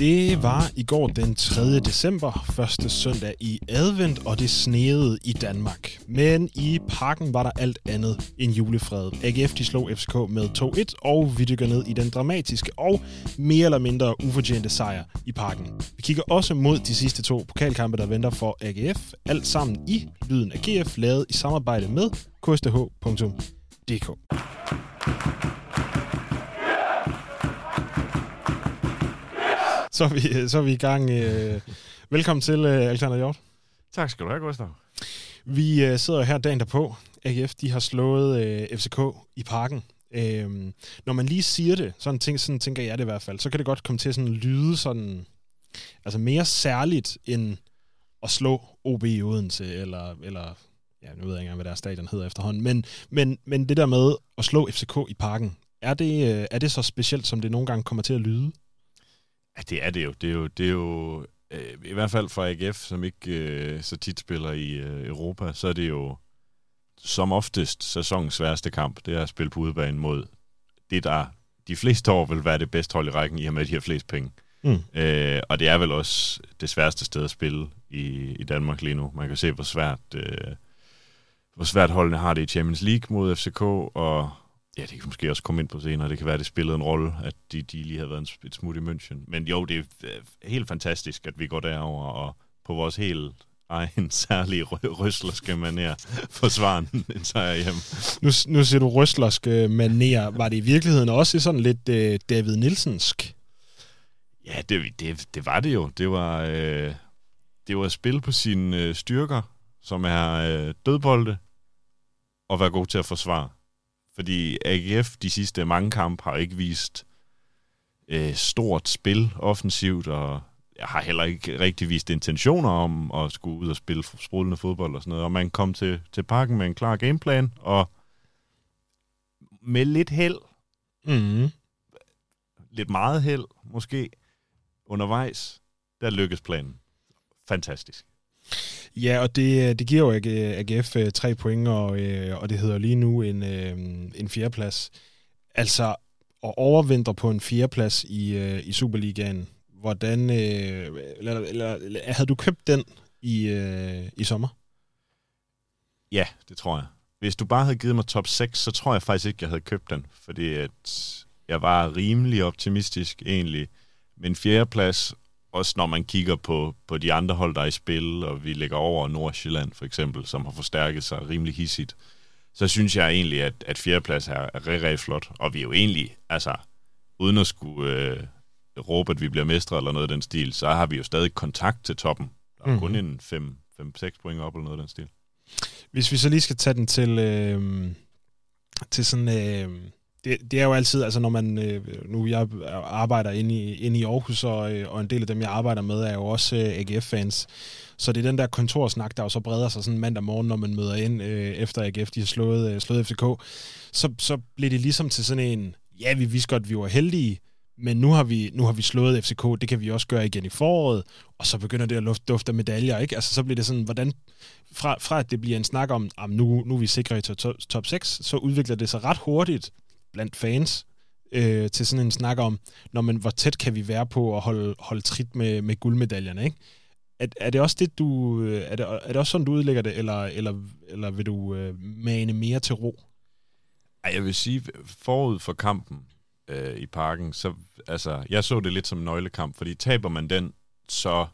Det var i går den 3. december, første søndag i advent, og det sneede i Danmark. Men i parken var der alt andet end julefred. AGF de slog FCK med 2-1, og vi dykker ned i den dramatiske og mere eller mindre ufortjente sejr i parken. Vi kigger også mod de sidste to pokalkampe, der venter for AGF. Alt sammen i Lyden af GF, lavet i samarbejde med ksth.dk. Så er vi, så er vi i gang. Øh, velkommen til, øh, Alexander Hjort. Tak skal du have, Gustav. Vi øh, sidder her dagen derpå. AGF de har slået øh, FCK i parken. Øhm, når man lige siger det, sådan, tænk, sådan tænker jeg det i hvert fald, så kan det godt komme til at sådan lyde sådan, altså mere særligt end at slå OB i Odense, eller, eller ja, nu ved jeg ikke engang, hvad deres stadion hedder efterhånden, men, men, men det der med at slå FCK i parken, er det, øh, er det så specielt, som det nogle gange kommer til at lyde? Ja, det er det jo. Det er jo, det er jo øh, i hvert fald for AGF, som ikke øh, så tit spiller i øh, Europa, så er det jo som oftest sæsonens sværeste kamp, det er at spille på udebane mod det, der de fleste år vil være det bedste hold i rækken, i og med, at de har flest penge. Mm. Øh, og det er vel også det sværeste sted at spille i, i Danmark lige nu. Man kan se, hvor svært, øh, hvor svært holdene har det i Champions League mod FCK, og Ja, det kan måske også komme ind på senere. Det kan være, at det spillede en rolle, at de, de lige havde været et smut i München. Men jo, det er helt fantastisk, at vi går derover og på vores helt egen særlige røslerske maner forsvare en sejr hjem. Nu, nu siger du røslerske maner. Var det i virkeligheden også sådan lidt uh, David Nielsensk? Ja, det, det, det var det jo. Det var, øh, det var at spille på sine øh, styrker, som er øh, dødbolde, og være god til at forsvare. Fordi AGF de sidste mange kampe har ikke vist øh, stort spil offensivt, og jeg har heller ikke rigtig vist intentioner om at skulle ud og spille sprudlende fodbold og sådan noget. Og man kom til, til parken med en klar gameplan, og med lidt held, mm. lidt meget held måske, undervejs, der lykkes planen. Fantastisk. Ja, og det, øh, det giver jo AGF øh, tre point, og, øh, og det hedder lige nu en, en fjerdeplads. Altså, at overvintre på en fjerdeplads i, i Superligaen, hvordan, eller, eller, eller havde du købt den i, i sommer? Ja, det tror jeg. Hvis du bare havde givet mig top 6, så tror jeg faktisk ikke, jeg havde købt den, fordi at jeg var rimelig optimistisk egentlig. Men fjerdeplads også når man kigger på, på de andre hold, der er i spil, og vi ligger over Nordsjælland for eksempel, som har forstærket sig rimelig hissigt, så synes jeg egentlig, at, at fjerdeplads er, er rigtig, rigtig flot. Og vi er jo egentlig, altså, uden at skulle øh, råbe, at vi bliver mestre eller noget af den stil, så har vi jo stadig kontakt til toppen. Der er mm. kun en 5-6 point op eller noget af den stil. Hvis vi så lige skal tage den til, øh, til sådan... Øh det, det er jo altid, altså når man, øh, nu jeg arbejder inde i, inde i Aarhus, og, øh, og en del af dem, jeg arbejder med, er jo også øh, AGF-fans. Så det er den der kontorsnak, der jo så breder sig sådan mandag morgen, når man møder ind øh, efter AGF, de har slået, øh, slået FCK. Så, så bliver det ligesom til sådan en, ja, vi vidste godt, vi var heldige, men nu har, vi, nu har vi slået FCK, det kan vi også gøre igen i foråret, og så begynder det at luft, dufte medaljer, ikke? Altså så bliver det sådan, hvordan, fra, fra at det bliver en snak om, om nu, nu er vi sikre i top, top 6, så udvikler det sig ret hurtigt blandt fans øh, til sådan en snak om, når man, hvor tæt kan vi være på at holde, holde trit med, med guldmedaljerne, ikke? Er, er det også det, du, øh, er det, er det også sådan, du udlægger det, eller, eller, eller vil du øh, mane mere til ro? Ej, jeg vil sige, forud for kampen øh, i parken, så altså, jeg så det lidt som en nøglekamp, fordi taber man den, så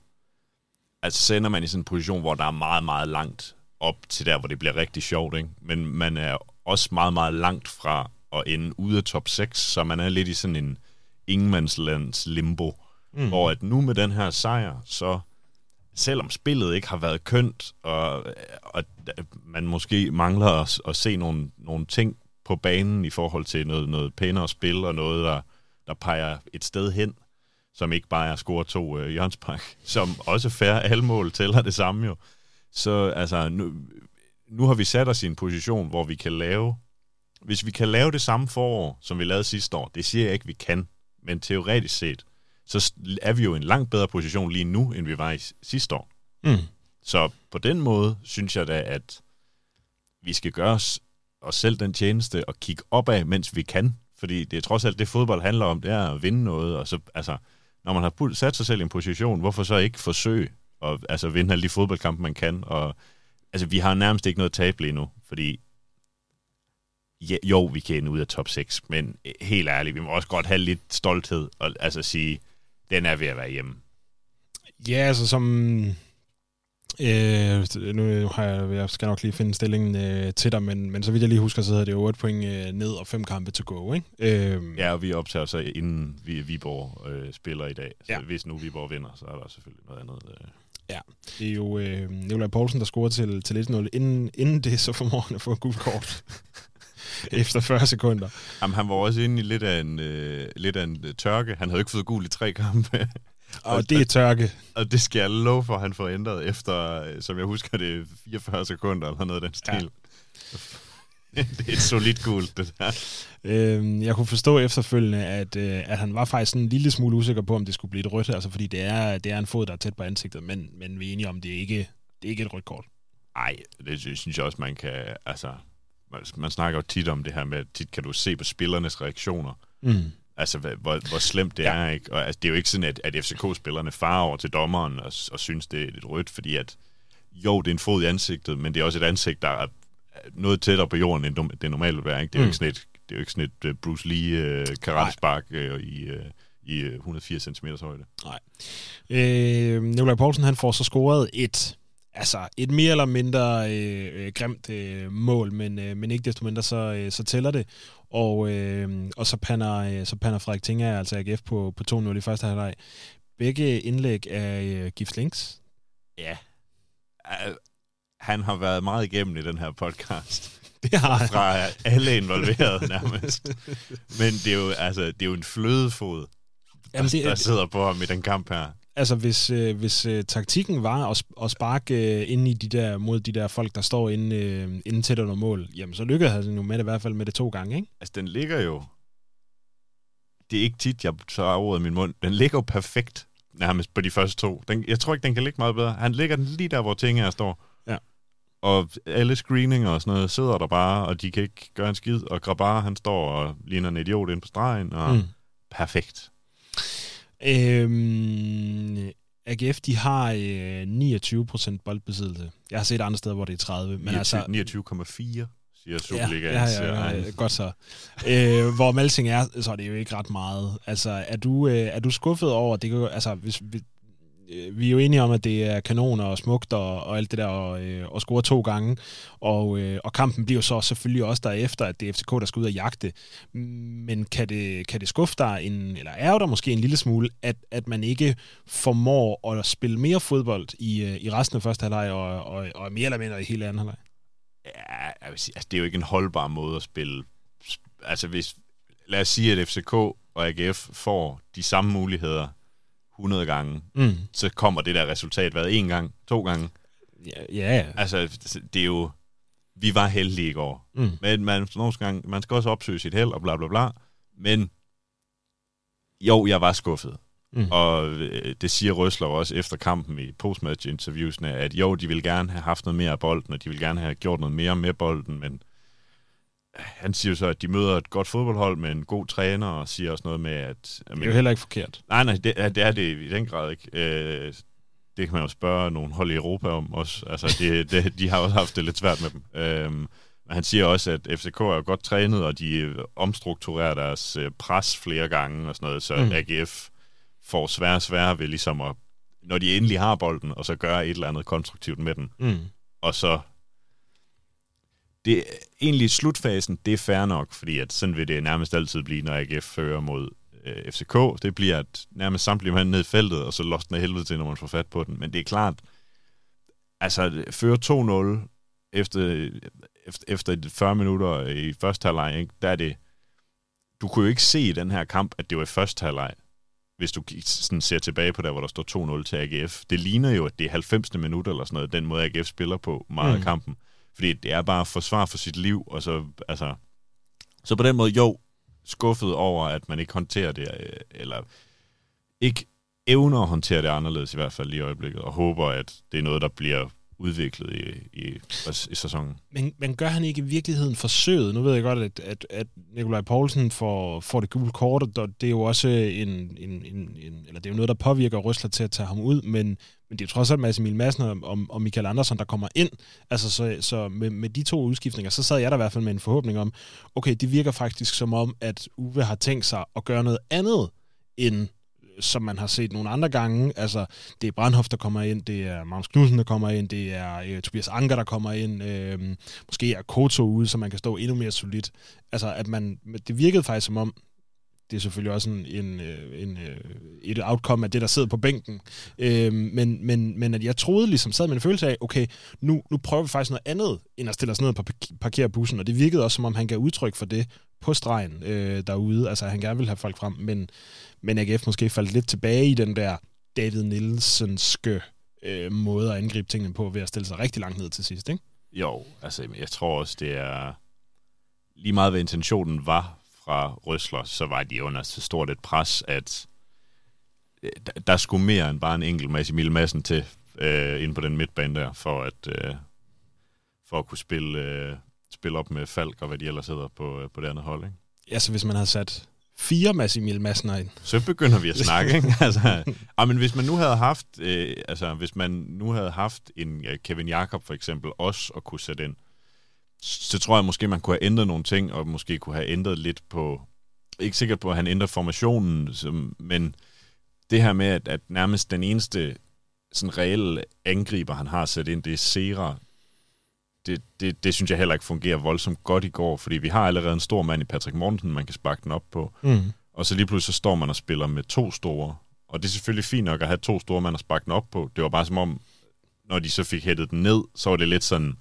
altså, sender man i sådan en position, hvor der er meget, meget langt op til der, hvor det bliver rigtig sjovt, ikke? Men man er også meget, meget langt fra at ende ude af top 6, så man er lidt i sådan en ingenmandslands limbo, mm. hvor at nu med den her sejr, så selvom spillet ikke har været kønt, og, og man måske mangler at, at se nogle, nogle ting på banen i forhold til noget, noget pænere spil, og noget, der, der peger et sted hen, som ikke bare er at score to øh, hjørnspark, som også færre alle mål tæller det samme jo. Så altså, nu, nu har vi sat os i en position, hvor vi kan lave hvis vi kan lave det samme forår, som vi lavede sidste år, det siger jeg ikke, vi kan, men teoretisk set, så er vi jo i en langt bedre position lige nu, end vi var i sidste år. Mm. Så på den måde synes jeg da, at vi skal gøre os, os selv den tjeneste og kigge opad, mens vi kan. Fordi det er trods alt det, fodbold handler om, det er at vinde noget. Og så, altså, når man har sat sig selv i en position, hvorfor så ikke forsøge at altså, vinde alle de fodboldkampe, man kan? Og, altså, vi har nærmest ikke noget tab lige nu, fordi ja, jo, vi kan ende ud af top 6, men helt ærligt, vi må også godt have lidt stolthed og altså sige, den er ved at være hjemme. Ja, altså som... Øh, nu har jeg, jeg skal nok lige finde stillingen øh, til dig, men, men så vidt jeg lige husker, så hedder det jo 8 point øh, ned og 5 kampe til go, ikke? Øh, ja, og vi optager så inden vi, Viborg øh, spiller i dag. Så ja. hvis nu Viborg vinder, så er der selvfølgelig noget andet. Øh. Ja, det er jo øh, Nikolaj Poulsen, der scorer til, til 1-0. Inden, inden det, så formår han at få et gult kort. efter 40 sekunder. Jamen, han var også inde i lidt af en, øh, lidt af en øh, tørke. Han havde ikke fået gul i tre kampe. og det er tørke. Og det skal jeg love for, at han får ændret efter, øh, som jeg husker det, 44 sekunder eller noget af den stil. Ja. det er et solidt gul, det der. Øhm, jeg kunne forstå efterfølgende, at, øh, at han var faktisk en lille smule usikker på, om det skulle blive et rødt, altså fordi det er, det er en fod, der er tæt på ansigtet, men, men vi er enige om, det er ikke, det er ikke et rødt kort. Nej, det synes jeg også, man kan, altså, man snakker jo tit om det her med, at tit kan du se på spillernes reaktioner. Mm. Altså, hvor, hvor slemt det ja. er, ikke? Og altså, det er jo ikke sådan, at, at FCK-spillerne farer over til dommeren og, og synes, det er lidt rødt, fordi at, jo, det er en fod i ansigtet, men det er også et ansigt, der er noget tættere på jorden, end det normalt vil være, ikke? Det er mm. jo ikke sådan et, det er jo ikke sådan et uh, Bruce Lee uh, karate-spark uh, i, uh, i 180 cm højde. Nej. Øh, Nikolaj Poulsen, han får så scoret et altså et mere eller mindre øh, øh, grimt øh, mål, men, øh, men ikke desto mindre så, øh, så tæller det. Og, øh, og så pander, øh, så pander Frederik Tinger, altså AGF, på, på 2-0 i første halvleg. Begge indlæg er øh, Gift Links. Ja. Han har været meget igennem i den her podcast. Det har han. Fra alle involverede nærmest. Men det er jo, altså, det er jo en flødefod, Jamen, det, der sidder på ham i den kamp her altså hvis, øh, hvis øh, taktikken var at, at sparke øh, ind i de der, mod de der folk, der står inde, øh, inde tæt under mål, jamen så lykkedes han jo med det i hvert fald med det to gange, ikke? Altså den ligger jo, det er ikke tit, jeg så ordet i min mund, den ligger jo perfekt nærmest på de første to. Den, jeg tror ikke, den kan ligge meget bedre. Han ligger den lige der, hvor tingene står. Ja. Og alle screeninger og sådan noget sidder der bare, og de kan ikke gøre en skid. Og Grabar, han står og ligner en idiot ind på stregen, og mm. perfekt. Øhm, AGF, de har øh, 29% boldbesiddelse. Jeg har set andre steder, hvor det er 30. Men 29, altså, 29,4 siger Superliga. Ja, ja, ja, ja, godt så. øh, hvor Malsing er, så er det jo ikke ret meget. Altså, er du, øh, er du skuffet over, det kan, altså, hvis, Øh, vi er jo enige om, at det er kanoner og smukt og, og alt det der, og, øh, og score to gange. Og, øh, og kampen bliver så selvfølgelig også derefter, at det er FCK, der skal ud og jagte. Men kan det, kan det skuffe dig, en, eller er der måske en lille smule, at, at man ikke formår at spille mere fodbold i, øh, i resten af første halvleg, og, og, og mere eller mindre i hele anden halvleg? Ja, jeg vil sige, altså, det er jo ikke en holdbar måde at spille. Altså hvis, lad os sige, at FCK og AGF får de samme muligheder 100 gange, mm. så kommer det der resultat været en gang, to gange. Ja, ja. Altså, det er jo... Vi var heldige i går. Mm. Men man, nogle gange, man skal også opsøge sit held og bla bla bla. Men jo, jeg var skuffet. Mm. Og øh, det siger Røsler også efter kampen i postmatch-interviewsene, at jo, de vil gerne have haft noget mere af bolden, og de vil gerne have gjort noget mere med bolden, men han siger så, at de møder et godt fodboldhold med en god træner, og siger også noget med, at... det er jo heller ikke forkert. Nej, nej, det, det er det i den grad ikke. Øh, det kan man jo spørge nogle hold i Europa om også. Altså, det, det, de har også haft det lidt svært med dem. Øh, men han siger også, at FCK er godt trænet, og de omstrukturerer deres øh, pres flere gange og sådan noget, så mm. AGF får sværere og sværere ved ligesom at, når de endelig har bolden, og så gøre et eller andet konstruktivt med den. Mm. Og så det egentlig slutfasen, det er fair nok, fordi at sådan vil det nærmest altid blive, når AGF fører mod øh, FCK. Det bliver at nærmest samtlige mand ned i feltet, og så lost den helvede til, når man får fat på den. Men det er klart, altså føre 2-0 efter, efter, efter 40 minutter i første halvleg, ikke? der er det, du kunne jo ikke se i den her kamp, at det var i første halvleg, hvis du sådan ser tilbage på der, hvor der står 2-0 til AGF. Det ligner jo, at det er 90. minut eller sådan noget, den måde AGF spiller på meget mm. af kampen. Fordi det er bare forsvar for sit liv, og så, altså, så på den måde, jo, skuffet over, at man ikke håndterer det, øh, eller ikke evner at håndtere det anderledes i hvert fald i øjeblikket, og håber, at det er noget, der bliver udviklet i, i, i sæsonen. Men, men gør han ikke i virkeligheden forsøget? Nu ved jeg godt, at, at, at Nikolaj Poulsen får, får det gule kort, og det er jo også en, en, en, en, eller det er jo noget, der påvirker Røsler til at tage ham ud, men, men det er trods alt Mads Emil Madsen og, og Michael Andersen, der kommer ind. Altså, så, så med, med de to udskiftninger, så sad jeg der i hvert fald med en forhåbning om, okay, det virker faktisk som om, at Uwe har tænkt sig at gøre noget andet end som man har set nogle andre gange. Altså, det er Brandhoff, der kommer ind, det er Magnus Knudsen, der kommer ind, det er øh, Tobias Anker, der kommer ind, øh, måske er Koto ude, så man kan stå endnu mere solidt. Altså, at man, det virkede faktisk som om, det er selvfølgelig også en, en, øh, en, øh, et outcome af det, der sidder på bænken. Øh, men, men, men at jeg troede ligesom, sad med en følelse af, okay, nu, nu prøver vi faktisk noget andet, end at stille os ned på parkere bussen, og det virkede også, som om han gav udtryk for det på stregen øh, derude. Altså, han gerne vil have folk frem, men, men AGF måske faldt lidt tilbage i den der David Nielsenske øh, måde at angribe tingene på, ved at stille sig rigtig langt ned til sidst, ikke? Jo, altså jeg tror også, det er lige meget, hvad intentionen var fra Røsler, så var de under så stort et pres, at øh, der skulle mere end bare en enkelt Mads Emil Madsen til øh, ind på den midtbane der, for at, øh, for at kunne spille, øh, spille op med Falk og hvad de ellers hedder på, øh, på det andet hold. Ikke? Ja, så hvis man havde sat fire Mads Emil Madsen ind. Så begynder vi at snakke, ikke? altså, ah, men hvis man nu havde haft, øh, altså hvis man nu havde haft en uh, Kevin Jakob for eksempel også at kunne sætte ind, så tror jeg måske, man kunne have ændret nogle ting, og måske kunne have ændret lidt på, ikke sikkert på, at han ændrer formationen, som, men det her med, at, at nærmest den eneste sådan reelle angriber, han har sat ind, det er Sera. Det, det, det synes jeg heller ikke fungerer voldsomt godt i går, fordi vi har allerede en stor mand i Patrick Mortensen, man kan sparke den op på. Mm. Og så lige pludselig så står man og spiller med to store. Og det er selvfølgelig fint nok at have to store mand at sparke den op på. Det var bare som om, når de så fik hættet den ned, så var det lidt sådan,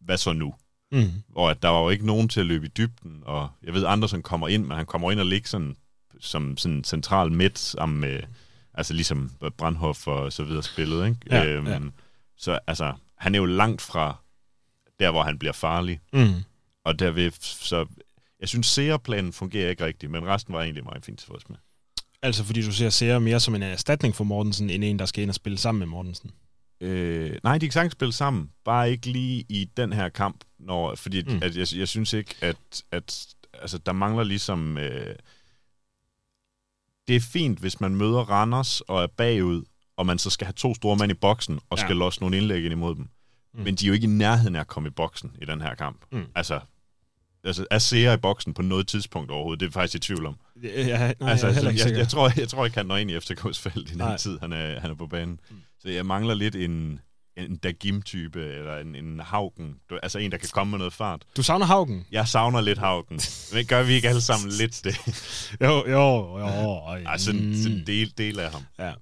hvad så nu? Mm. Hvor at der var jo ikke nogen til at løbe i dybden, og jeg ved, Andersen kommer ind, men han kommer ind og ligger sådan, som sådan central midt sammen med, altså ligesom Brandhoff og så videre spillet, ikke? Ja, øhm, ja. Så altså, han er jo langt fra der, hvor han bliver farlig. Mm. Og derved, så jeg synes, seerplanen fungerer ikke rigtigt, men resten var egentlig meget fint tilfreds med. Altså fordi du ser Seer mere som en erstatning for Mortensen, end en, der skal ind og spille sammen med Mortensen? Øh, nej, de kan sagtens spille sammen, bare ikke lige i den her kamp, når, fordi mm. at jeg, jeg synes ikke, at, at altså, der mangler ligesom... Øh, det er fint, hvis man møder Randers og er bagud, og man så skal have to store mænd i boksen, og ja. skal losse nogle indlæg ind imod dem. Mm. Men de er jo ikke i nærheden af at komme i boksen i den her kamp. Mm. Altså, altså, er Seer i boksen på noget tidspunkt overhovedet? Det er faktisk i tvivl om. Ja, nej, altså, jeg, jeg, jeg, tror, jeg tror ikke, han når ind i FCK's felt i den tid, han er, han er på banen. Mm. Så jeg mangler lidt en, en Dagim-type, eller en, en Haugen. Altså en, der kan komme med noget fart. Du savner Haugen? Jeg savner lidt Haugen. Men gør vi ikke alle sammen lidt det? jo, jo, jo. Altså, sådan, en del, del af ham. Ja.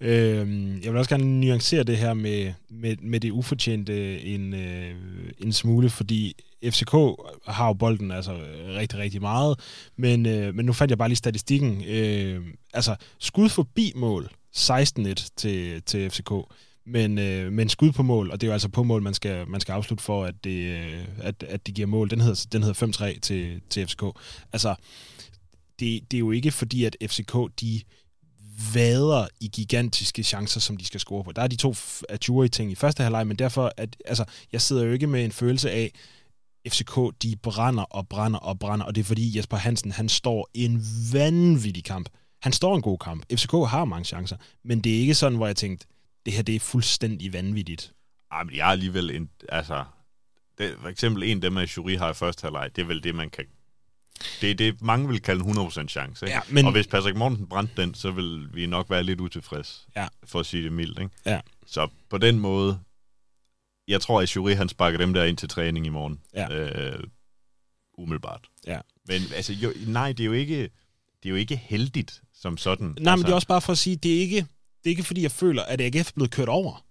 Øh, jeg vil også gerne nuancere det her med, med, med det ufortjente en, øh, en smule, fordi FCK har jo bolden altså rigtig, rigtig meget, men, øh, men nu fandt jeg bare lige statistikken. Øh, altså, skud forbi mål, 16-1 til, til FCK, men, øh, men skud på mål, og det er jo altså på mål, man skal, man skal afslutte for, at det, øh, at, at det giver mål. Den hedder, den hedder 5-3 til, til FCK. Altså, det, det er jo ikke fordi, at FCK, de vader i gigantiske chancer, som de skal score på. Der er de to Aturi ting i første halvleg, men derfor, at, altså, jeg sidder jo ikke med en følelse af, FCK, de brænder og brænder og brænder, og det er fordi Jesper Hansen, han står en vanvittig kamp. Han står en god kamp. FCK har mange chancer, men det er ikke sådan, hvor jeg tænkte, det her det er fuldstændig vanvittigt. Ej, men jeg er alligevel en, altså, det, for eksempel en af dem, at Jury har i første halvleg, det er vel det, man kan det er det, mange vil kalde en 100% chance. Ikke? Ja, men... Og hvis Patrick Mortensen brændte den, så vil vi nok være lidt utilfreds, ja. for at sige det mildt. Ikke? Ja. Så på den måde, jeg tror, at Jury han sparker dem der ind til træning i morgen. Ja. Øh, umiddelbart. Ja. Men altså, jo, nej, det er jo ikke, det er jo ikke heldigt som sådan. Nej, altså, men det er også bare for at sige, det er ikke, det er ikke fordi, jeg føler, at AGF er blevet kørt over.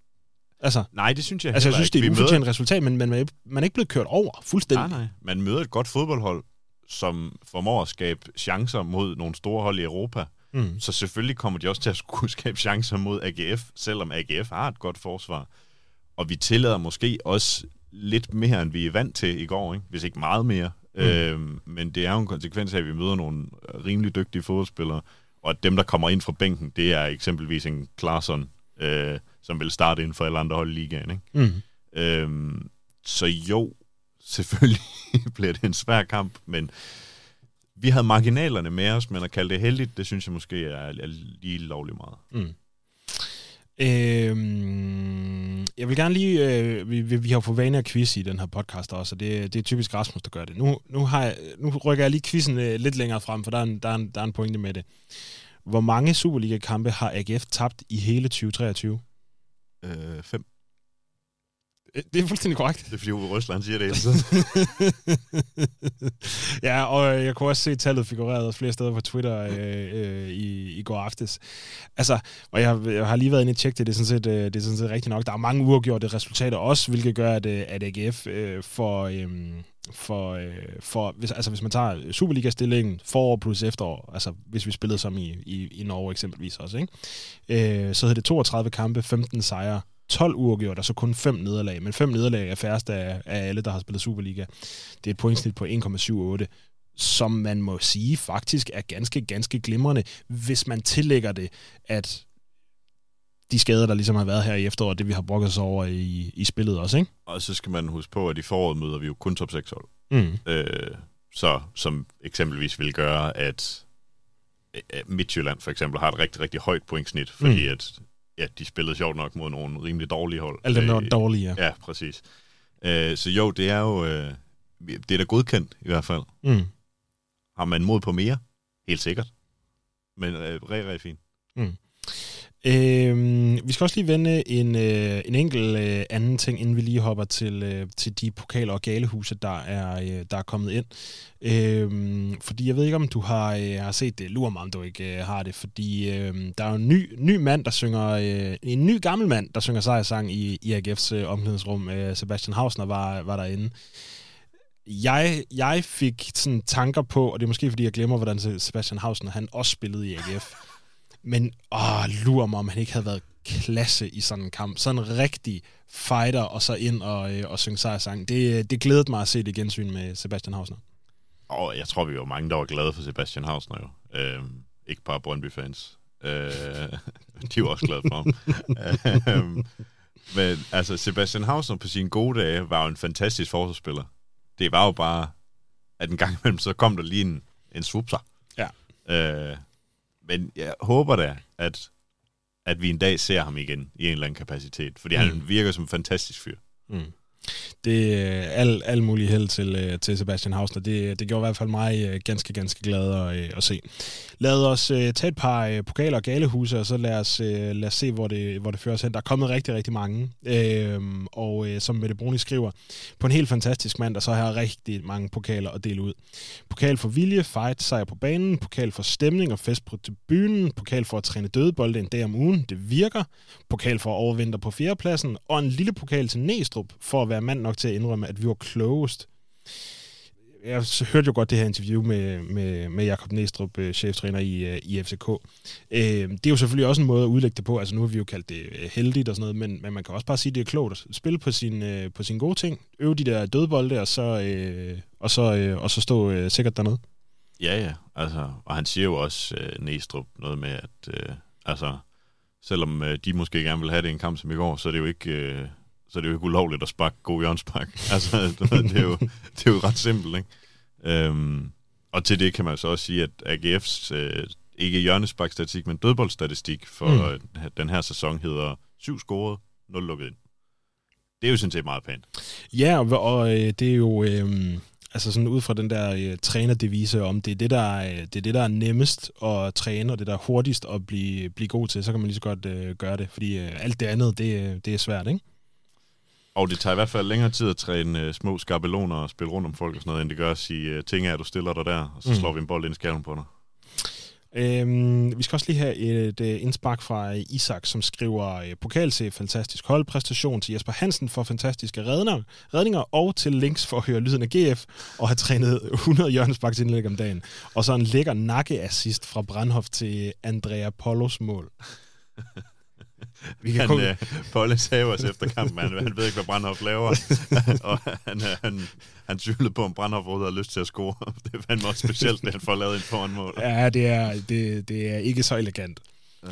Altså, nej, det synes jeg Altså, jeg synes, ikke. det er et ufortjent møder... resultat, men man, man er ikke blevet kørt over fuldstændig. Nej, nej. Man møder et godt fodboldhold, som formår at skabe chancer mod nogle store hold i Europa. Mm. Så selvfølgelig kommer de også til at skulle skabe chancer mod AGF, selvom AGF har et godt forsvar. Og vi tillader måske også lidt mere, end vi er vant til i går, ikke? hvis ikke meget mere. Mm. Øhm, men det er jo en konsekvens af, at vi møder nogle rimelig dygtige fodboldspillere, og at dem, der kommer ind fra bænken, det er eksempelvis en Klarsson, øh, som vil starte inden for alle andre hold i ligaen. Ikke? Mm. Øhm, så jo, selvfølgelig bliver det en svær kamp, men vi havde marginalerne med os, men at kalde det heldigt, det synes jeg måske er, er lige lovligt meget. Mm. Øhm, jeg vil gerne lige... Øh, vi, vi, vi har jo fået vane at quiz i den her podcast også, og det, det er typisk Rasmus, der gør det. Nu, nu, har jeg, nu rykker jeg lige quizzen øh, lidt længere frem, for der er, en, der, er en, der er en pointe med det. Hvor mange Superliga-kampe har AGF tabt i hele 2023? Øh, fem. Øh, det er fuldstændig korrekt. Det er fordi Uwe Røsler, han siger det hele tiden. ja, og jeg kunne også se, at tallet figureret flere steder på Twitter øh, øh, i, i går aftes. Altså, og jeg, jeg har lige været inde og tjekke det, det er, sådan set, øh, det er sådan set rigtigt nok. Der er mange uafgjorte resultater også, hvilket gør, at, øh, at AGF øh, får... Øh, for, øh, for hvis, altså hvis man tager Superliga-stillingen forår plus efterår, altså hvis vi spillede som i, i, i Norge eksempelvis også, ikke? Øh, så hedder det 32 kampe, 15 sejre, 12 uafgjort, og så kun 5 nederlag. Men 5 nederlag er færrest af, af alle, der har spillet Superliga. Det er et pointsnit på 1,78 som man må sige faktisk er ganske, ganske glimrende, hvis man tillægger det, at de skader, der ligesom har været her i efteråret, det vi har brugt os over i, i spillet også, ikke? Og så skal man huske på, at i foråret møder vi jo kun top 6 hold. Mm. Øh, så som eksempelvis vil gøre, at Midtjylland for eksempel har et rigtig, rigtig højt pointsnit, fordi mm. at ja, de spillede sjovt nok mod nogle rimelig dårlige hold. Alle dem, der var dårlige, ja. Ja, præcis. Øh, så jo, det er jo... Øh, det er da godkendt, i hvert fald. Mm. Har man mod på mere? Helt sikkert. Men øh, rigtig, rigtig fint. Mm. Øh, vi skal også lige vende en, øh, en enkelt øh, anden ting, inden vi lige hopper til, øh, til de pokaler og galehuse, der er, øh, der er kommet ind. Øh, fordi jeg ved ikke, om du har, øh, har set det. Lurer mig, om du ikke øh, har det. Fordi øh, der er jo en ny, ny mand, der synger... Øh, en ny gammel mand, der synger sejrsang i, i AGF's øh, omklædningsrum. Øh, Sebastian Hausner var, var derinde. Jeg, jeg fik sådan tanker på, og det er måske, fordi jeg glemmer, hvordan Sebastian Hausner han også spillede i AGF. Men åh, lurer mig, om han ikke havde været klasse i sådan en kamp. Sådan en rigtig fighter, og så ind og, øh, og synge sejrsang. Det, det glædede mig at se det gensyn med Sebastian Hausner. Og jeg tror, vi var mange, der var glade for Sebastian Hausner jo. Øh, ikke bare Brøndby-fans. Øh, de var også glade for ham. øh, men altså, Sebastian Hausner på sine gode dage var jo en fantastisk forsvarsspiller. Det var jo bare, at en gang imellem, så kom der lige en, en swupser. Ja. Øh, men jeg håber da, at, at vi en dag ser ham igen i en eller anden kapacitet, fordi mm. han virker som en fantastisk fyr. Mm det er al, al mulig held til, øh, til Sebastian Hausner. Det, det gjorde i hvert fald mig øh, ganske, ganske glad at, øh, at se. Lad os tage et par pokaler og galehuse, og så lad os, lad os se, hvor det, hvor det fører os hen. Der er kommet rigtig, rigtig mange. Uh, og som Mette Bruni skriver, på en helt fantastisk mand, der så har rigtig mange pokaler at dele ud. Pokal for vilje, fight, sejr på banen, pokal for stemning og fest på tribunen, pokal for at træne dødebolde en dag om ugen, det virker, pokal for at overvinde på fjerdepladsen, og en lille pokal til Næstrup for at være mand nok til at indrømme, at vi var closed. Jeg hørte jo godt det her interview med, med, med Jakob Næstrup, øh, cheftræner i, øh, i FCK. Øh, det er jo selvfølgelig også en måde at udlægge det på. Altså nu har vi jo kaldt det øh, heldigt og sådan noget, men, men man kan også bare sige, at det er klogt at spille på sine på sin gode ting, øve de der dødbolde, og så, og så, og så stå sikkert dernede. Ja, ja. Altså, og han siger jo også, øh, Næstrup, noget med, at øh, altså, selvom øh, de måske gerne vil have det i en kamp som i går, så er det jo ikke... Øh, så er det jo ikke ulovligt at sparke god hjørnspark. altså, det er, jo, det er jo ret simpelt, ikke? Øhm, og til det kan man så også sige, at AGF's, øh, ikke hjørnesparkstatistik, men dødboldstatistik for mm. den her sæson hedder 7 scoret, 0 lukket ind. Det er jo sådan set meget pænt. Ja, og, og øh, det er jo... Øh, altså sådan ud fra den der øh, trænerdevise om, det er det, der er, det er det, der er nemmest at træne, og det, der er hurtigst at blive, blive god til, så kan man lige så godt øh, gøre det, fordi øh, alt det andet, det, det er svært, ikke? Og det tager i hvert fald længere tid at træne uh, små skabeloner og spille rundt om folk og sådan noget, end det gør at sige, uh, ting er, at du stiller dig der, og så mm. slår vi en bold ind i skærmen på dig. Øhm, vi skal også lige have et, et indspark fra Isak, som skriver uh, pokal til fantastisk holdpræstation, til Jesper Hansen for fantastiske redninger, redninger og til links for at høre lyden af GF og have trænet 100 hjørnesparks indlæg om dagen. Og så en lækker nakkeassist fra Brandhof til Andrea Polos mål. Vi kan han, kun... øh, Polle sagde os efter kampen, han, han ved ikke, hvad Brandhoff laver, og han, øh, han, han tvivlede på, om Brandhoff overhovedet havde lyst til at score. Det fandt mig også specielt, at han får lavet en foran mål. Ja, det er, det, det er ikke så elegant.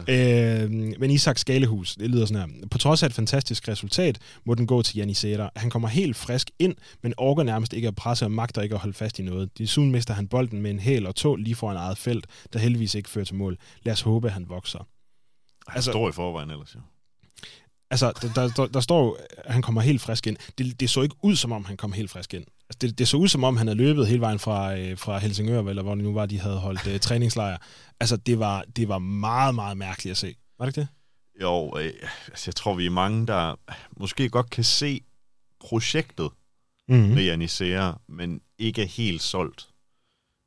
Ja. Øh, men Isak Skalehus, det lyder sådan her. På trods af et fantastisk resultat, må den gå til Janisera. Han kommer helt frisk ind, men orker nærmest ikke at presse og magter ikke at holde fast i noget. Desuden mister han bolden med en hæl og tå lige foran eget felt, der heldigvis ikke fører til mål. Lad os håbe, at han vokser. Han altså, står i forvejen ellers, jo. Altså, der, der, der, der står jo, at han kommer helt frisk ind. Det, det så ikke ud, som om han kom helt frisk ind. Altså, det, det så ud, som om han havde løbet hele vejen fra, øh, fra Helsingør, eller hvor det nu var, de havde holdt øh, træningslejr. Altså, det var, det var meget, meget mærkeligt at se. Var det ikke det? Jo, øh, altså, jeg tror, vi er mange, der måske godt kan se projektet mm-hmm. med Janisera, men ikke er helt solgt.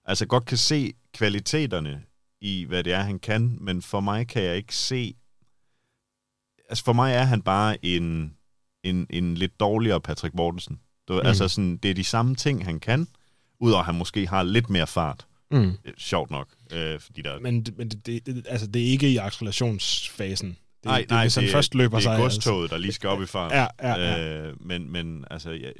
Altså, godt kan se kvaliteterne i, hvad det er, han kan, men for mig kan jeg ikke se altså for mig er han bare en, en, en lidt dårligere Patrick Mortensen. Du, mm. Altså sådan, det er de samme ting, han kan, udover at han måske har lidt mere fart. Mm. Øh, sjovt nok. Øh, fordi der... Men, men det, det, altså, det er ikke i accelerationsfasen. Det, nej, det, nej, hvis han det, først løber det er sig, godstoget, altså. der lige skal op i fart. Ja, ja, ja. Øh, men, men altså, jeg,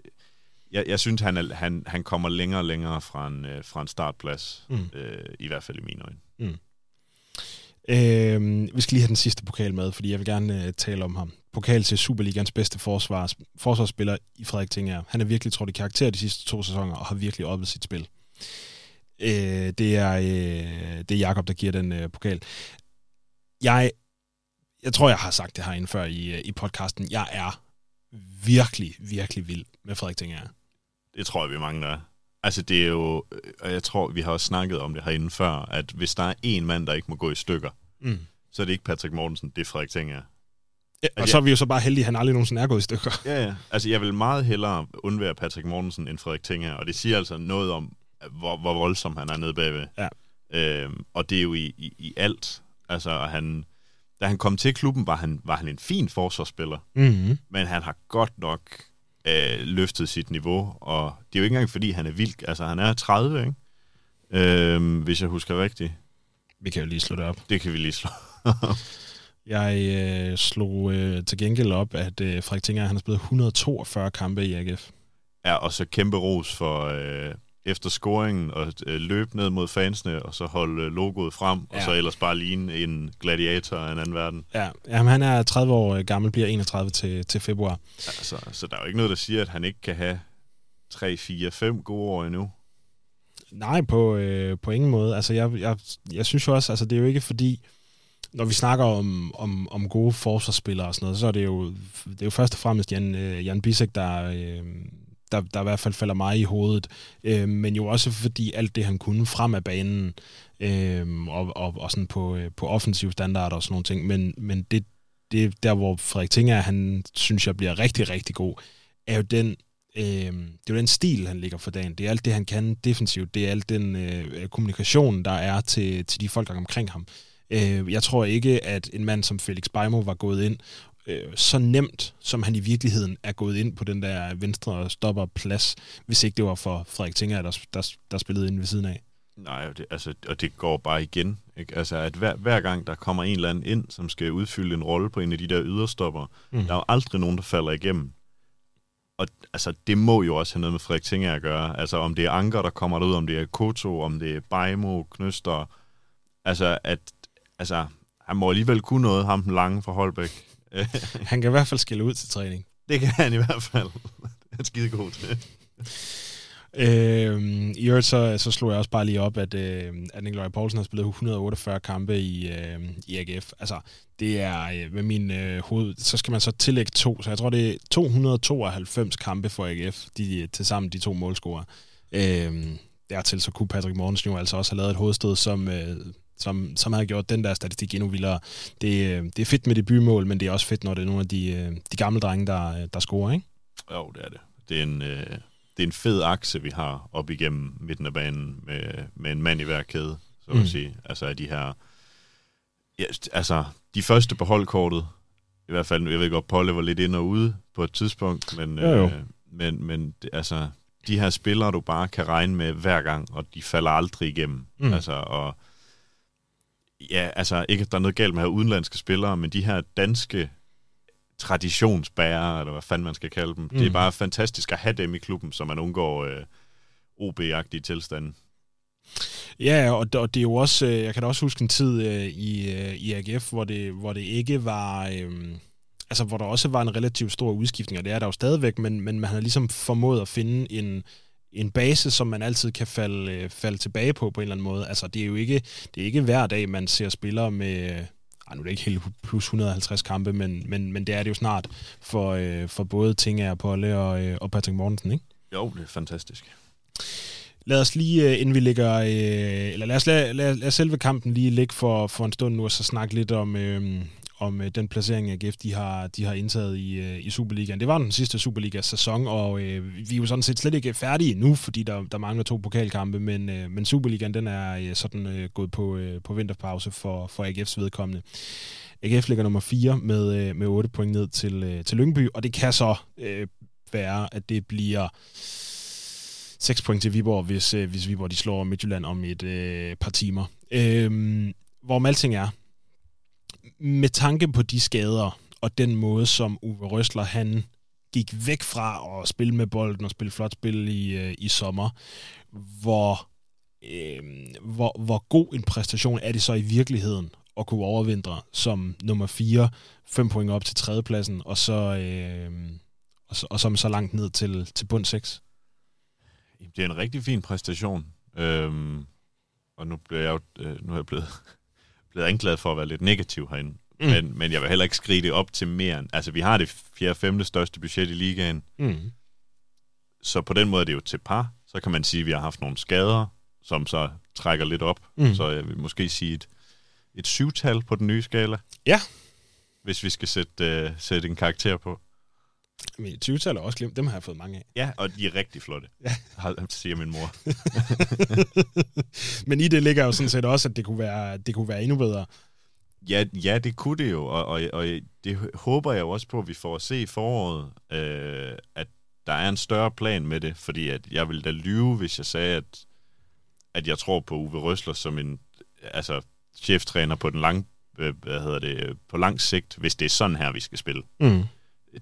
jeg, jeg synes, han, er, han, han kommer længere og længere fra en, øh, fra en startplads, mm. øh, i hvert fald i mine øjne. Mm. Øh, vi skal lige have den sidste pokal med, fordi jeg vil gerne øh, tale om ham. Pokal til Superligans bedste forsvars, forsvarsspiller i Frederik Tinger. Han er virkelig trådt i karakter de sidste to sæsoner og har virkelig oppet sit spil. Øh, det, er, øh, det er Jakob der giver den øh, pokal. Jeg, jeg tror, jeg har sagt det herinde før i, øh, i podcasten. Jeg er virkelig, virkelig vild med Frederik Tinger. Det tror jeg, vi mange, der er. Altså det er jo, og jeg tror, vi har også snakket om det herinde før, at hvis der er en mand, der ikke må gå i stykker, mm. så er det ikke Patrick Mortensen, det er Frederik Tinger. Ja, og altså, så er vi jo så bare heldige, at han aldrig nogensinde er gået i stykker. Ja, ja. Altså jeg vil meget hellere undvære Patrick Mortensen end Frederik Tinger, og det siger altså noget om, hvor, hvor voldsom han er nede bagved. Ja. Øhm, og det er jo i, i, i alt. Altså han, da han kom til klubben, var han, var han en fin forsvarsspiller, mm-hmm. men han har godt nok øh, løftet sit niveau, og det er jo ikke engang, fordi han er vild. Altså, han er 30, ikke? Øh, hvis jeg husker rigtigt. Vi kan jo lige slå det op. Det kan vi lige slå Jeg øh, slog øh, til gengæld op, at øh, Frederik Tinger, han har spillet 142 kampe i AGF. Ja, og så kæmpe ros for, øh, efter scoringen og øh, løbe ned mod fansene, og så holde øh, logoet frem, ja. og så ellers bare ligne en gladiator af en anden verden. Ja, Jamen, han er 30 år gammel, bliver 31 til, til februar. Altså, så der er jo ikke noget, der siger, at han ikke kan have 3, 4, 5 gode år endnu. Nej, på, øh, på ingen måde. Altså, jeg, jeg, jeg synes jo også, altså, det er jo ikke fordi, når vi snakker om, om, om gode forsvarsspillere og sådan noget, så er det jo, det er jo først og fremmest Jan, øh, Jan Bisek, der, øh, der, der i hvert fald falder mig i hovedet. Øh, men jo også fordi alt det, han kunne frem af banen, øh, og, og, og sådan på, øh, på offensiv standard og sådan nogle ting. Men, men det, det der, hvor Frederik Tinger, han synes jeg bliver rigtig, rigtig god, er jo den øh, det er jo den stil, han ligger for dagen. Det er alt det, han kan defensivt. Det er alt den øh, øh, kommunikation, der er til, til de folk, der er omkring ham. Øh, jeg tror ikke, at en mand som Felix Beimo var gået ind øh, så nemt, som han i virkeligheden er gået ind på den der venstre stopper plads, hvis ikke det var for Frederik Tinger, der, der, der spillede ind ved siden af. Nej, det, altså, og det går bare igen. Ikke? Altså, at hver, hver gang der kommer en eller anden ind, som skal udfylde en rolle på en af de der yderstopper, mm. der er jo aldrig nogen, der falder igennem. Og altså, det må jo også have noget med Frederik Tinger at gøre. Altså, om det er Anker, der kommer derud, om det er Koto, om det er Bajmo, Knøster. Altså, at altså, han må alligevel kunne noget, ham den lange fra Holbæk. han kan i hvert fald skille ud til træning. Det kan han i hvert fald. Det er skide god til. Øh, I øvrigt så, så slog jeg også bare lige op, at, øh, at Nikolaj Poulsen har spillet 148 kampe i, øh, i AGF. Altså, det er øh, med min øh, hoved, så skal man så tillægge to, så jeg tror, det er 292 kampe for AGF, de, til sammen de to målscorer. Øh, dertil så kunne Patrick Morgensen jo altså også have lavet et hovedstød, som, øh, som, som har gjort den der statistik endnu vildere. Det, øh, det er fedt med det bymål, men det er også fedt, når det er nogle af de, øh, de gamle drenge, der, der scorer, ikke? Jo, det er det. Det er en, øh, det er en fed akse, vi har op igennem midten af banen med, med en mand i hver kæde, så vil mm. sige. Altså de her... Ja, altså, de første på holdkortet, i hvert fald, jeg ved godt, Polle var lidt ind og ude på et tidspunkt, men, jo. Øh, men, men altså, de her spillere, du bare kan regne med hver gang, og de falder aldrig igennem. Mm. Altså, og ja, altså ikke, at der er noget galt med at have udenlandske spillere, men de her danske traditionsbærere, eller hvad fanden man skal kalde dem, mm. det er mm. bare fantastisk at have dem i klubben, så man undgår øh, OB-agtige tilstande. Ja, og, det er jo også, øh, jeg kan da også huske en tid øh, i, øh, i AGF, hvor det, hvor det ikke var, øh, altså hvor der også var en relativt stor udskiftning, og det er der jo stadigvæk, men, men man har ligesom formået at finde en, en base, som man altid kan falde, øh, falde tilbage på på en eller anden måde. Altså det er jo ikke, det er ikke hver dag, man ser spillere med, ej, nu er det ikke helt plus 150 kampe, men, men, men det er det jo snart for, øh, for både Tinga, Polle og, øh, og Patrick Mortensen, ikke? Jo, det er fantastisk. Lad os lige, øh, inden vi ligger, øh, eller lad os lade, lad, lad selve kampen lige ligge for, for en stund nu, og så snakke lidt om, øh, om øh, den placering, AGF de har, de har indtaget i, øh, i Superligaen. Det var den sidste Superliga-sæson, og øh, vi er jo sådan set slet ikke færdige nu, fordi der, der mangler to pokalkampe, men, øh, men Superligaen den er øh, sådan øh, gået på, øh, på vinterpause for, for AGF's vedkommende. AGF ligger nummer 4 med, øh, med 8 point ned til, øh, til Lyngby, og det kan så øh, være, at det bliver 6 point til Viborg, hvis, øh, hvis Viborg de slår Midtjylland om et øh, par timer. Øhm, hvor alting er, med tanke på de skader, og den måde, som Uwe Røsler, han gik væk fra at spille med bolden og spille flot spil i, øh, i sommer, hvor, øh, hvor, hvor god en præstation er det så i virkeligheden at kunne overvintre som nummer 4, 5 point op til tredjepladsen, og så, øh, og så, og så, så langt ned til, til bund 6? Det er en rigtig fin præstation. Øhm, og nu, bliver jeg jo, øh, nu er jeg blevet, blevet anklaget for at være lidt negativ herinde. Mm. Men, men jeg vil heller ikke skrige det op til mere end... Altså, vi har det fjerde femte største budget i ligaen. Mm. Så på den måde er det jo til par. Så kan man sige, at vi har haft nogle skader, som så trækker lidt op. Mm. Så jeg vil måske sige et, et syvtal på den nye skala. Ja. Hvis vi skal sætte, uh, sætte en karakter på. Men 20 er også glemt. Dem har jeg fået mange af. Ja, og de er rigtig flotte. Ja. siger min mor. Men i det ligger jo sådan set også, at det kunne være, det kunne være endnu bedre. Ja, ja, det kunne det jo, og, og, og det håber jeg jo også på, at vi får at se i foråret, øh, at der er en større plan med det, fordi at jeg ville da lyve, hvis jeg sagde, at, at jeg tror på Uwe Røsler som en altså, cheftræner på den lang, øh, hvad hedder det, på lang sigt, hvis det er sådan her, vi skal spille. Mm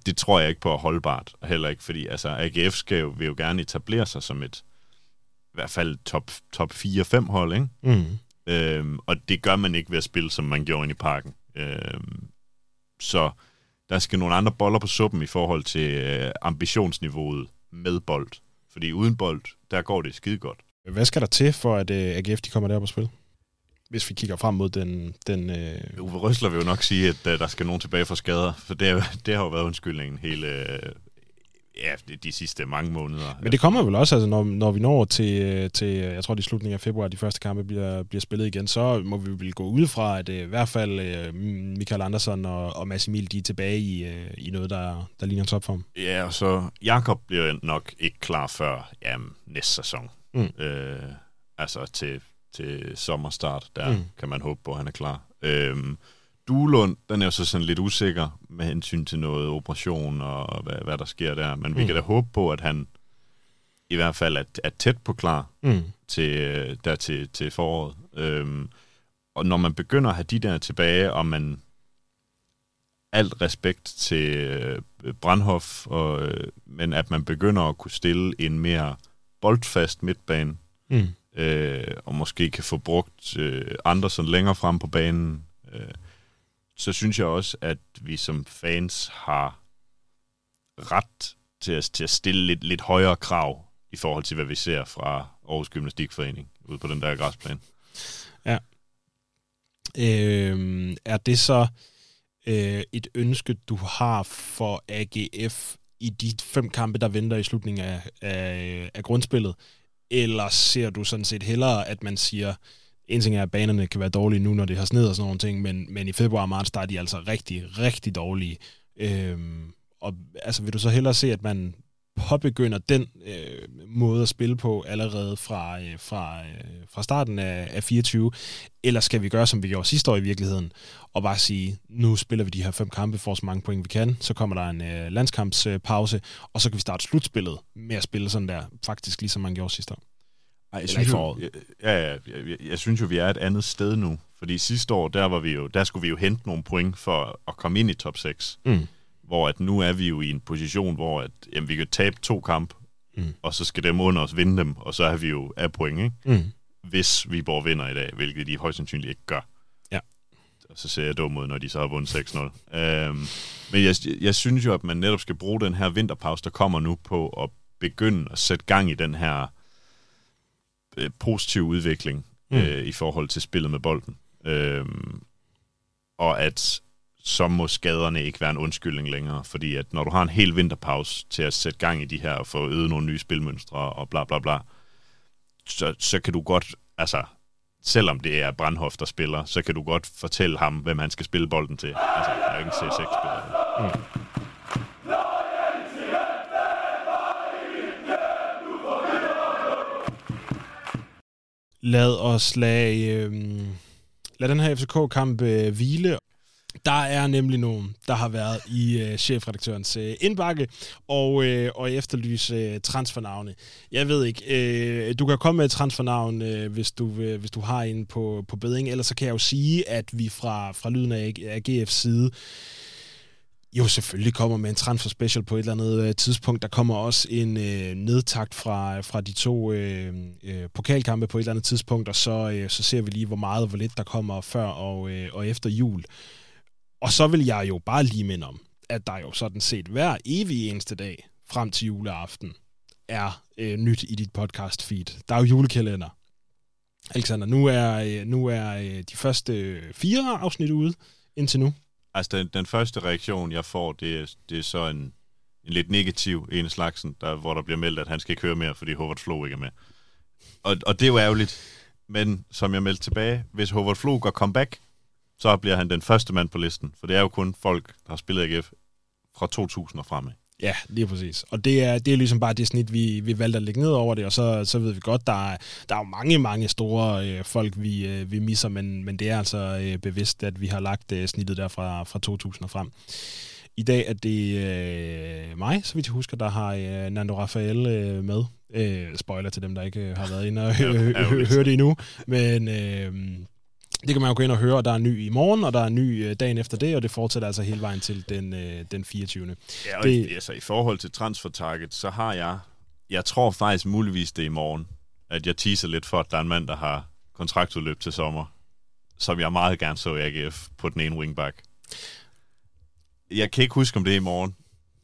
det tror jeg ikke på er holdbart, heller ikke, fordi altså, AGF skal jo, vil jo gerne etablere sig som et, i hvert fald top, top 4-5 hold, ikke? Mm. Øhm, og det gør man ikke ved at spille, som man gjorde ind i parken. Øhm, så der skal nogle andre boller på suppen i forhold til øh, ambitionsniveauet med bold. Fordi uden bold, der går det skide godt. Hvad skal der til, for at øh, AGF de kommer derop og spille? Hvis vi kigger frem mod den... den øh... Uwe Røsler vil jo nok sige, at uh, der skal nogen tilbage for skader, for det, det har jo været undskyldningen hele... Uh, ja, de, sidste mange måneder. Men det kommer vel også, altså, når, når vi når til, til, jeg tror, det er slutningen af februar, de første kampe bliver, bliver spillet igen, så må vi vel gå ud fra, at i hvert fald Michael Andersen og, og Mads Emil, de er tilbage i, i noget, der, der ligner topform. Ja, og så Jakob bliver nok ikke klar før ja, næste sæson. Mm. Uh, altså til til sommerstart. Der mm. kan man håbe på, at han er klar. Øhm, Duelund, den er jo så sådan lidt usikker med hensyn til noget operation og hvad, hvad der sker der. Men mm. vi kan da håbe på, at han i hvert fald er, er tæt på klar mm. til, der til, til foråret. Øhm, og når man begynder at have de der tilbage, og man alt respekt til øh, Brandhoff, og, øh, men at man begynder at kunne stille en mere boldfast midtbane, mm øh, og måske kan få brugt øh, andre sådan længere frem på banen, øh, så synes jeg også, at vi som fans har ret til at, til at stille lidt, lidt højere krav i forhold til, hvad vi ser fra Aarhus Gymnastikforening ude på den der græsplan. Ja. Øh, er det så øh, et ønske, du har for AGF i de fem kampe, der venter i slutningen af, af, af grundspillet? Eller ser du sådan set hellere, at man siger, en ting er, at banerne kan være dårlige nu, når det har sned og sådan nogle ting, men, men i februar og marts, der er de altså rigtig, rigtig dårlige. Øhm, og altså, vil du så hellere se, at man påbegynder den øh, måde at spille på allerede fra, øh, fra, øh, fra starten af, af 24, eller skal vi gøre, som vi gjorde sidste år i virkeligheden, og bare sige, nu spiller vi de her fem kampe, får så mange point vi kan, så kommer der en øh, landskampspause, og så kan vi starte slutspillet med at spille sådan der, faktisk ligesom man gjorde sidste år. Ej, jeg, synes jo, ja, ja, jeg, jeg, jeg synes jo, vi er et andet sted nu, fordi sidste år, der, var vi jo, der skulle vi jo hente nogle point for at komme ind i top 6. Mm hvor at nu er vi jo i en position, hvor at, jamen, vi kan tabe to kamp, mm. og så skal dem under os vinde dem, og så er vi jo af point, ikke? Mm. hvis Viborg vinder i dag, hvilket de højst sandsynligt ikke gør. Ja. Og så ser jeg dum ud, når de så har vundet 6-0. Øhm, men jeg, jeg synes jo, at man netop skal bruge den her vinterpause, der kommer nu på at begynde at sætte gang i den her øh, positive udvikling mm. øh, i forhold til spillet med bolden. Øhm, og at så må skaderne ikke være en undskyldning længere, fordi at når du har en hel vinterpause til at sætte gang i de her og få øget nogle nye spilmønstre og bla bla bla, så, så kan du godt, altså selvom det er Brandhoff, der spiller, så kan du godt fortælle ham, hvem han skal spille bolden til. Altså, der er jo ikke C6-spiller. Mm. Lad os lade, øh, lad den her FCK-kamp øh, hvile. Der er nemlig nogen, der har været i øh, chefredaktørens øh, indbakke og, øh, og efterlyse øh, transfernavne. Jeg ved ikke, øh, du kan komme med et transfernavn, øh, hvis, du, øh, hvis du har en på, på beding. Ellers så kan jeg jo sige, at vi fra, fra Lyden af, af GF's side jo selvfølgelig kommer med en transfer special på et eller andet øh, tidspunkt. Der kommer også en øh, nedtakt fra, fra de to øh, øh, pokalkampe på et eller andet tidspunkt, og så, øh, så ser vi lige, hvor meget og hvor lidt der kommer før og, øh, og efter jul. Og så vil jeg jo bare lige minde om, at der jo sådan set hver evig eneste dag frem til juleaften er øh, nyt i dit podcast feed. Der er jo julekalender. Alexander, nu er, øh, nu er øh, de første øh, fire afsnit ude indtil nu. Altså, den, den første reaktion, jeg får, det er, det er så en, en lidt negativ en slagsen, der, hvor der bliver meldt, at han skal ikke høre mere, fordi Howard Flo ikke er med. Og, og det er jo ærgerligt. Men som jeg meldte tilbage, hvis Howard Flo går comeback, så bliver han den første mand på listen. For det er jo kun folk, der har spillet AGF fra 2000 og fremad. Ja, lige præcis. Og det er, det er ligesom bare det snit, vi, vi valgte at lægge ned over det, og så, så ved vi godt, der er, der er jo mange, mange store øh, folk, vi, øh, vi misser, men, men det er altså øh, bevidst, at vi har lagt øh, snittet der fra, fra 2000 og frem. I dag er det øh, mig, så vidt jeg husker, der har øh, Nando Rafael øh, med. Øh, spoiler til dem, der ikke øh, har været inde og høre det endnu. Men øh, det kan man jo gå ind og høre, og der er ny i morgen, og der er ny øh, dagen efter det, og det fortsætter altså hele vejen til den, øh, den 24. Ja, og det, altså, i forhold til transfer target, så har jeg, jeg tror faktisk muligvis det i morgen, at jeg teaser lidt for, at der er en mand, der har kontraktudløb til sommer, som jeg meget gerne så i AGF på den ene wingback. Jeg kan ikke huske, om det er i morgen,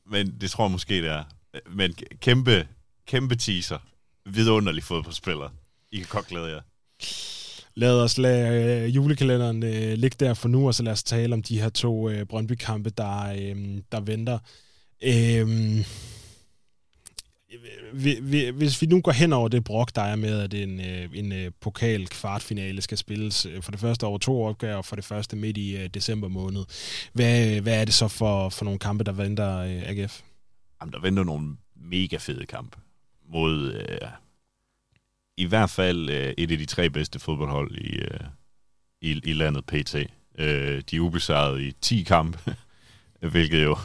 men det tror jeg måske, det er. Men kæmpe, kæmpe teaser. Vidunderlig fodboldspiller. I kan godt glæde jer lad os lade øh, julekalenderen øh, ligge der for nu, og så lad os tale om de her to øh, Brøndby-kampe, der, øh, der venter. Øh, hvis vi nu går hen over det brok, der er med, at en, øh, en øh, pokal kvartfinale skal spilles øh, for det første over to opgaver, og for det første midt i øh, december måned, hvad, hvad er det så for, for nogle kampe, der venter øh, AGF? Jamen, der venter nogle mega fede kampe mod øh, i hvert fald øh, et af de tre bedste fodboldhold i, øh, i, i landet PT. Øh, de er ubesejret i 10 kampe, hvilket jo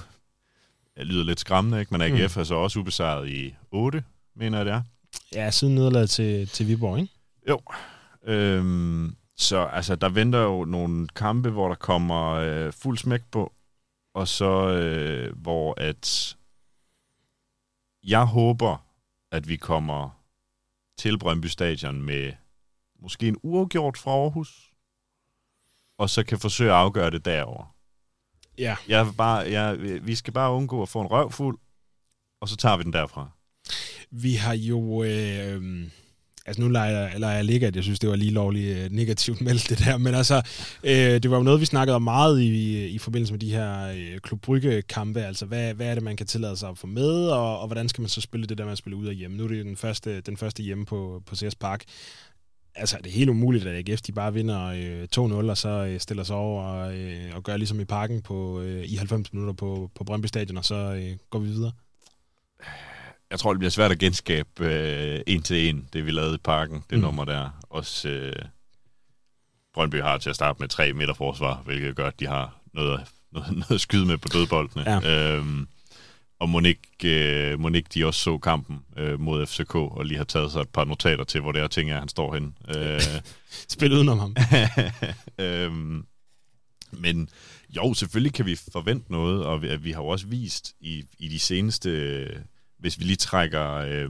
lyder lidt skræmmende, ikke? men AGF mm. er så også ubesejret i 8, mener jeg det er. Ja, siden nederlaget til, til Viborg, ikke? Jo. Øhm, så altså, der venter jo nogle kampe, hvor der kommer øh, fuld smæk på, og så øh, hvor at jeg håber, at vi kommer til Brøndby Stadion med måske en uafgjort fra Aarhus, og så kan forsøge at afgøre det derover. Ja. Jeg bare, jeg, vi skal bare undgå at få en røvfuld, og så tager vi den derfra. Vi har jo... Øh, altså nu leger jeg, eller jeg ligger, at jeg synes, det var lige lovligt øh, negativt meldt det der, men altså, øh, det var jo noget, vi snakkede om meget i, i forbindelse med de her øh, klubbrygge-kampe, altså hvad, hvad er det, man kan tillade sig at få med, og, og hvordan skal man så spille det der med at spille ud af hjemme? Nu er det den første, den første hjemme på, på CS Park. Altså, det er helt umuligt, at AGF de bare vinder øh, 2-0, og så øh, stiller sig over og, øh, og gør ligesom i parken på, øh, i 90 minutter på, på Brøndby Stadion, og så øh, går vi videre jeg tror, det bliver svært at genskabe øh, en til en, det vi lavede i parken, det mm. nummer der. Også øh, Brøndby har til at starte med tre midterforsvar, hvilket gør, at de har noget, noget, noget at skyde med på dødboldene. Ja. Øhm, og Monique, øh, Monique, de også så kampen øh, mod FCK, og lige har taget sig et par notater til, hvor det er ting, at han står hen. Øh, Spil udenom ham. øhm, men jo, selvfølgelig kan vi forvente noget, og vi, vi har jo også vist i, i de seneste hvis vi lige trækker øh,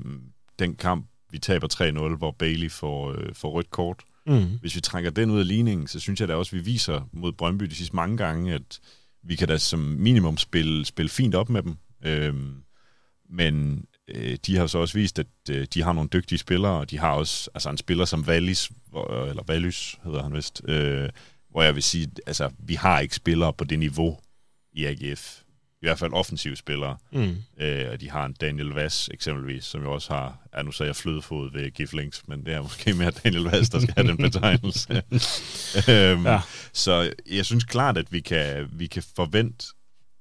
den kamp, vi taber 3-0, hvor Bailey får, øh, får rødt kort. Mm. Hvis vi trækker den ud af ligningen, så synes jeg da også, at vi viser mod Brøndby de sidste mange gange, at vi kan da som minimum spille, spille fint op med dem. Øhm, men øh, de har så også vist, at øh, de har nogle dygtige spillere, og de har også altså en spiller som Wallis, hvor, eller Valys hedder han vist, øh, hvor jeg vil sige, altså vi har ikke spillere på det niveau i AGF. I hvert fald offensive spillere. Mm. Øh, og de har en Daniel Vass eksempelvis, som jo også har, ja nu sagde jeg flødefod ved Giflings, men det er måske mere Daniel Vass, der skal have den betegnelse. øhm, Ja. Så jeg synes klart, at vi kan, vi kan forvente,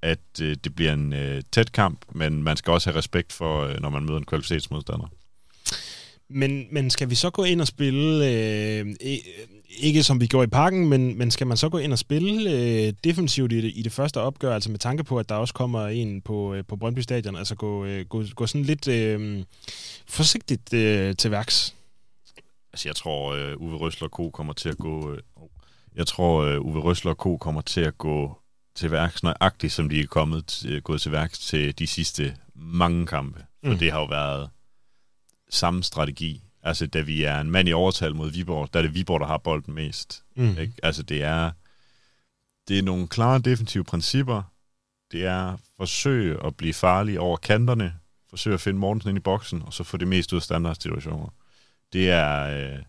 at øh, det bliver en øh, tæt kamp, men man skal også have respekt for, øh, når man møder en kvalitetsmodstander. Men, men skal vi så gå ind og spille, øh, ikke som vi gjorde i parken, men, men skal man så gå ind og spille øh, defensivt i det, i det første opgør, altså med tanke på, at der også kommer en på, øh, på Brøndby Stadion, altså gå, øh, gå, gå sådan lidt øh, forsigtigt øh, til værks? Altså, jeg tror, øh, Uwe Røsler Co. kommer til at gå... Øh, oh. jeg tror, øh, Uwe Røsler Co. kommer til at gå til værks nøjagtigt, som de er kommet til, gået til værks til de sidste mange kampe. For mm. det har jo været samme strategi. Altså, da vi er en mand i overtal mod Viborg, der er det Viborg, der har bolden mest. Mm. Ikke? Altså, det er, det er nogle klare defensive principper. Det er forsøge at blive farlig over kanterne, forsøge at finde Mortensen ind i boksen, og så få det mest ud af standardsituationer. Det er, øh,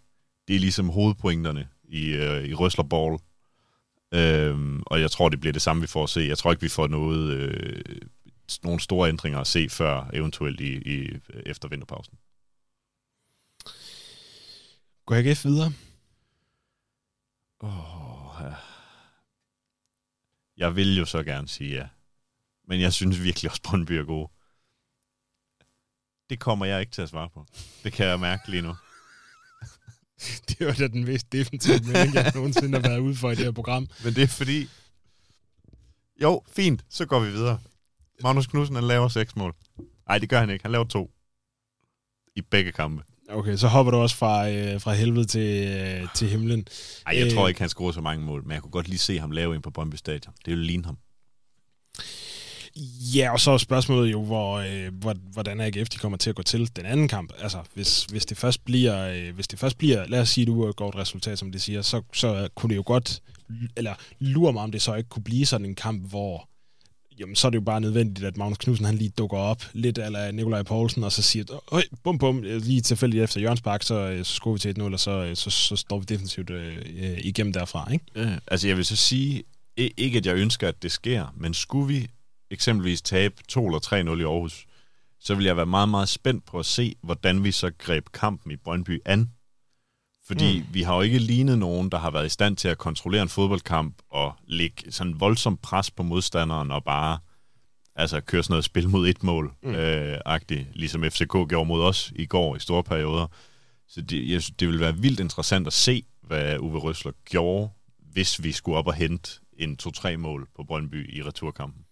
det er ligesom hovedpointerne i, øh, i Røslerball. Øhm, og jeg tror, det bliver det samme, vi får at se. Jeg tror ikke, vi får noget, øh, nogle store ændringer at se før, eventuelt i, i, efter vinterpausen. Går AGF videre? Oh, ja. Jeg vil jo så gerne sige ja. Men jeg synes virkelig også, Brøndby er gode. Det kommer jeg ikke til at svare på. Det kan jeg mærke lige nu. Det var da den mest defensive melding, jeg nogensinde har været ude for i det her program. Men det er fordi... Jo, fint. Så går vi videre. Magnus Knudsen, han laver seks mål. Nej, det gør han ikke. Han laver to. I begge kampe. Okay, så hopper du også fra, øh, fra helvede til, øh, til himlen. Ej, jeg Øh. tror ikke, han scorer så mange mål, men jeg kunne godt lige se ham lave en på Brøndby Stadion. Det ville ligne ham. Ja, og så er spørgsmålet jo, hvor, øh, hvor, hvordan AGF de kommer til at gå til den anden kamp. Altså, hvis, hvis, det først bliver, øh, hvis det først bliver, lad os sige, et resultat, som det siger, så, så kunne det jo godt, eller lurer mig, om det så ikke kunne blive sådan en kamp, hvor jamen, så er det jo bare nødvendigt, at Magnus Knudsen han lige dukker op, lidt eller Nikolaj Poulsen, og så siger, Øj, bum bum, lige tilfældigt efter Jørgens Park, så, øh, så skruer vi til 1-0, og så, øh, så, så står vi defensivt øh, øh, igennem derfra, ikke? Ja, altså jeg vil så sige, ikke at jeg ønsker, at det sker, men skulle vi eksempelvis tabe 2 eller 3-0 i Aarhus, så vil jeg være meget, meget spændt på at se, hvordan vi så greb kampen i Brøndby an. Fordi mm. vi har jo ikke lignet nogen, der har været i stand til at kontrollere en fodboldkamp og lægge sådan voldsom pres på modstanderen og bare altså køre sådan noget spil mod et mål, mm. øh, agtigt, ligesom FCK gjorde mod os i går i store perioder. Så det, jeg, synes, det vil være vildt interessant at se, hvad Uwe Røsler gjorde, hvis vi skulle op og hente en 2-3 mål på Brøndby i returkampen.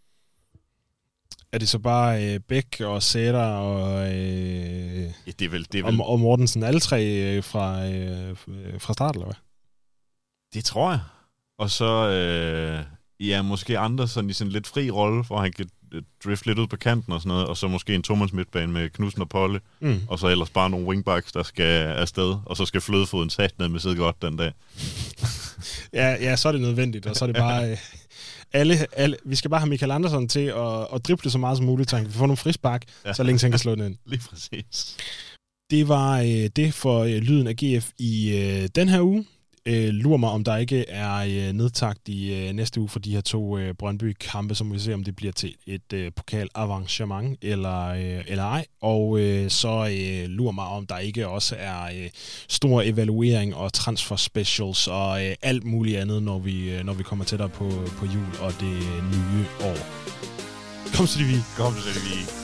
Er det så bare øh, Bæk og Sætter og, øh, Ja, det er vel, det er vel, og, og Mortensen, alle tre øh, fra, øh, fra start, eller hvad? det tror jeg. Og så, øh, ja, måske andre sådan i sådan lidt fri rolle, hvor han kan øh, drifte lidt ud på kanten og sådan noget, og så måske en Thomas midtbane med Knudsen og Polle, Mm. og så ellers bare nogle wingbacks, der skal afsted, og så skal flødefoden sat ned med sidde godt den dag. Ja, ja, så er det nødvendigt, og så er det bare... Øh, alle, alle, vi skal bare have Michael Andersen til at, at drible så meget som muligt, så han kan få nogle frispark, ja. Så længe han kan slå den ind. Lige præcis. Det var øh, det for øh, lyden af GF i øh, den her uge. Øh, lurer mig, om der ikke er øh, nedtagt i øh, næste uge for de her to øh, Brøndby-kampe, så må vi se, om det bliver til et øh, pokalarrangement eller, øh, eller ej. Og øh, så øh, lurer mig, om der ikke også er øh, stor evaluering og transfer specials og øh, alt muligt andet, når vi, øh, når vi kommer tættere på, på jul og det øh, nye år. Kom så det vi. Kom så, det vi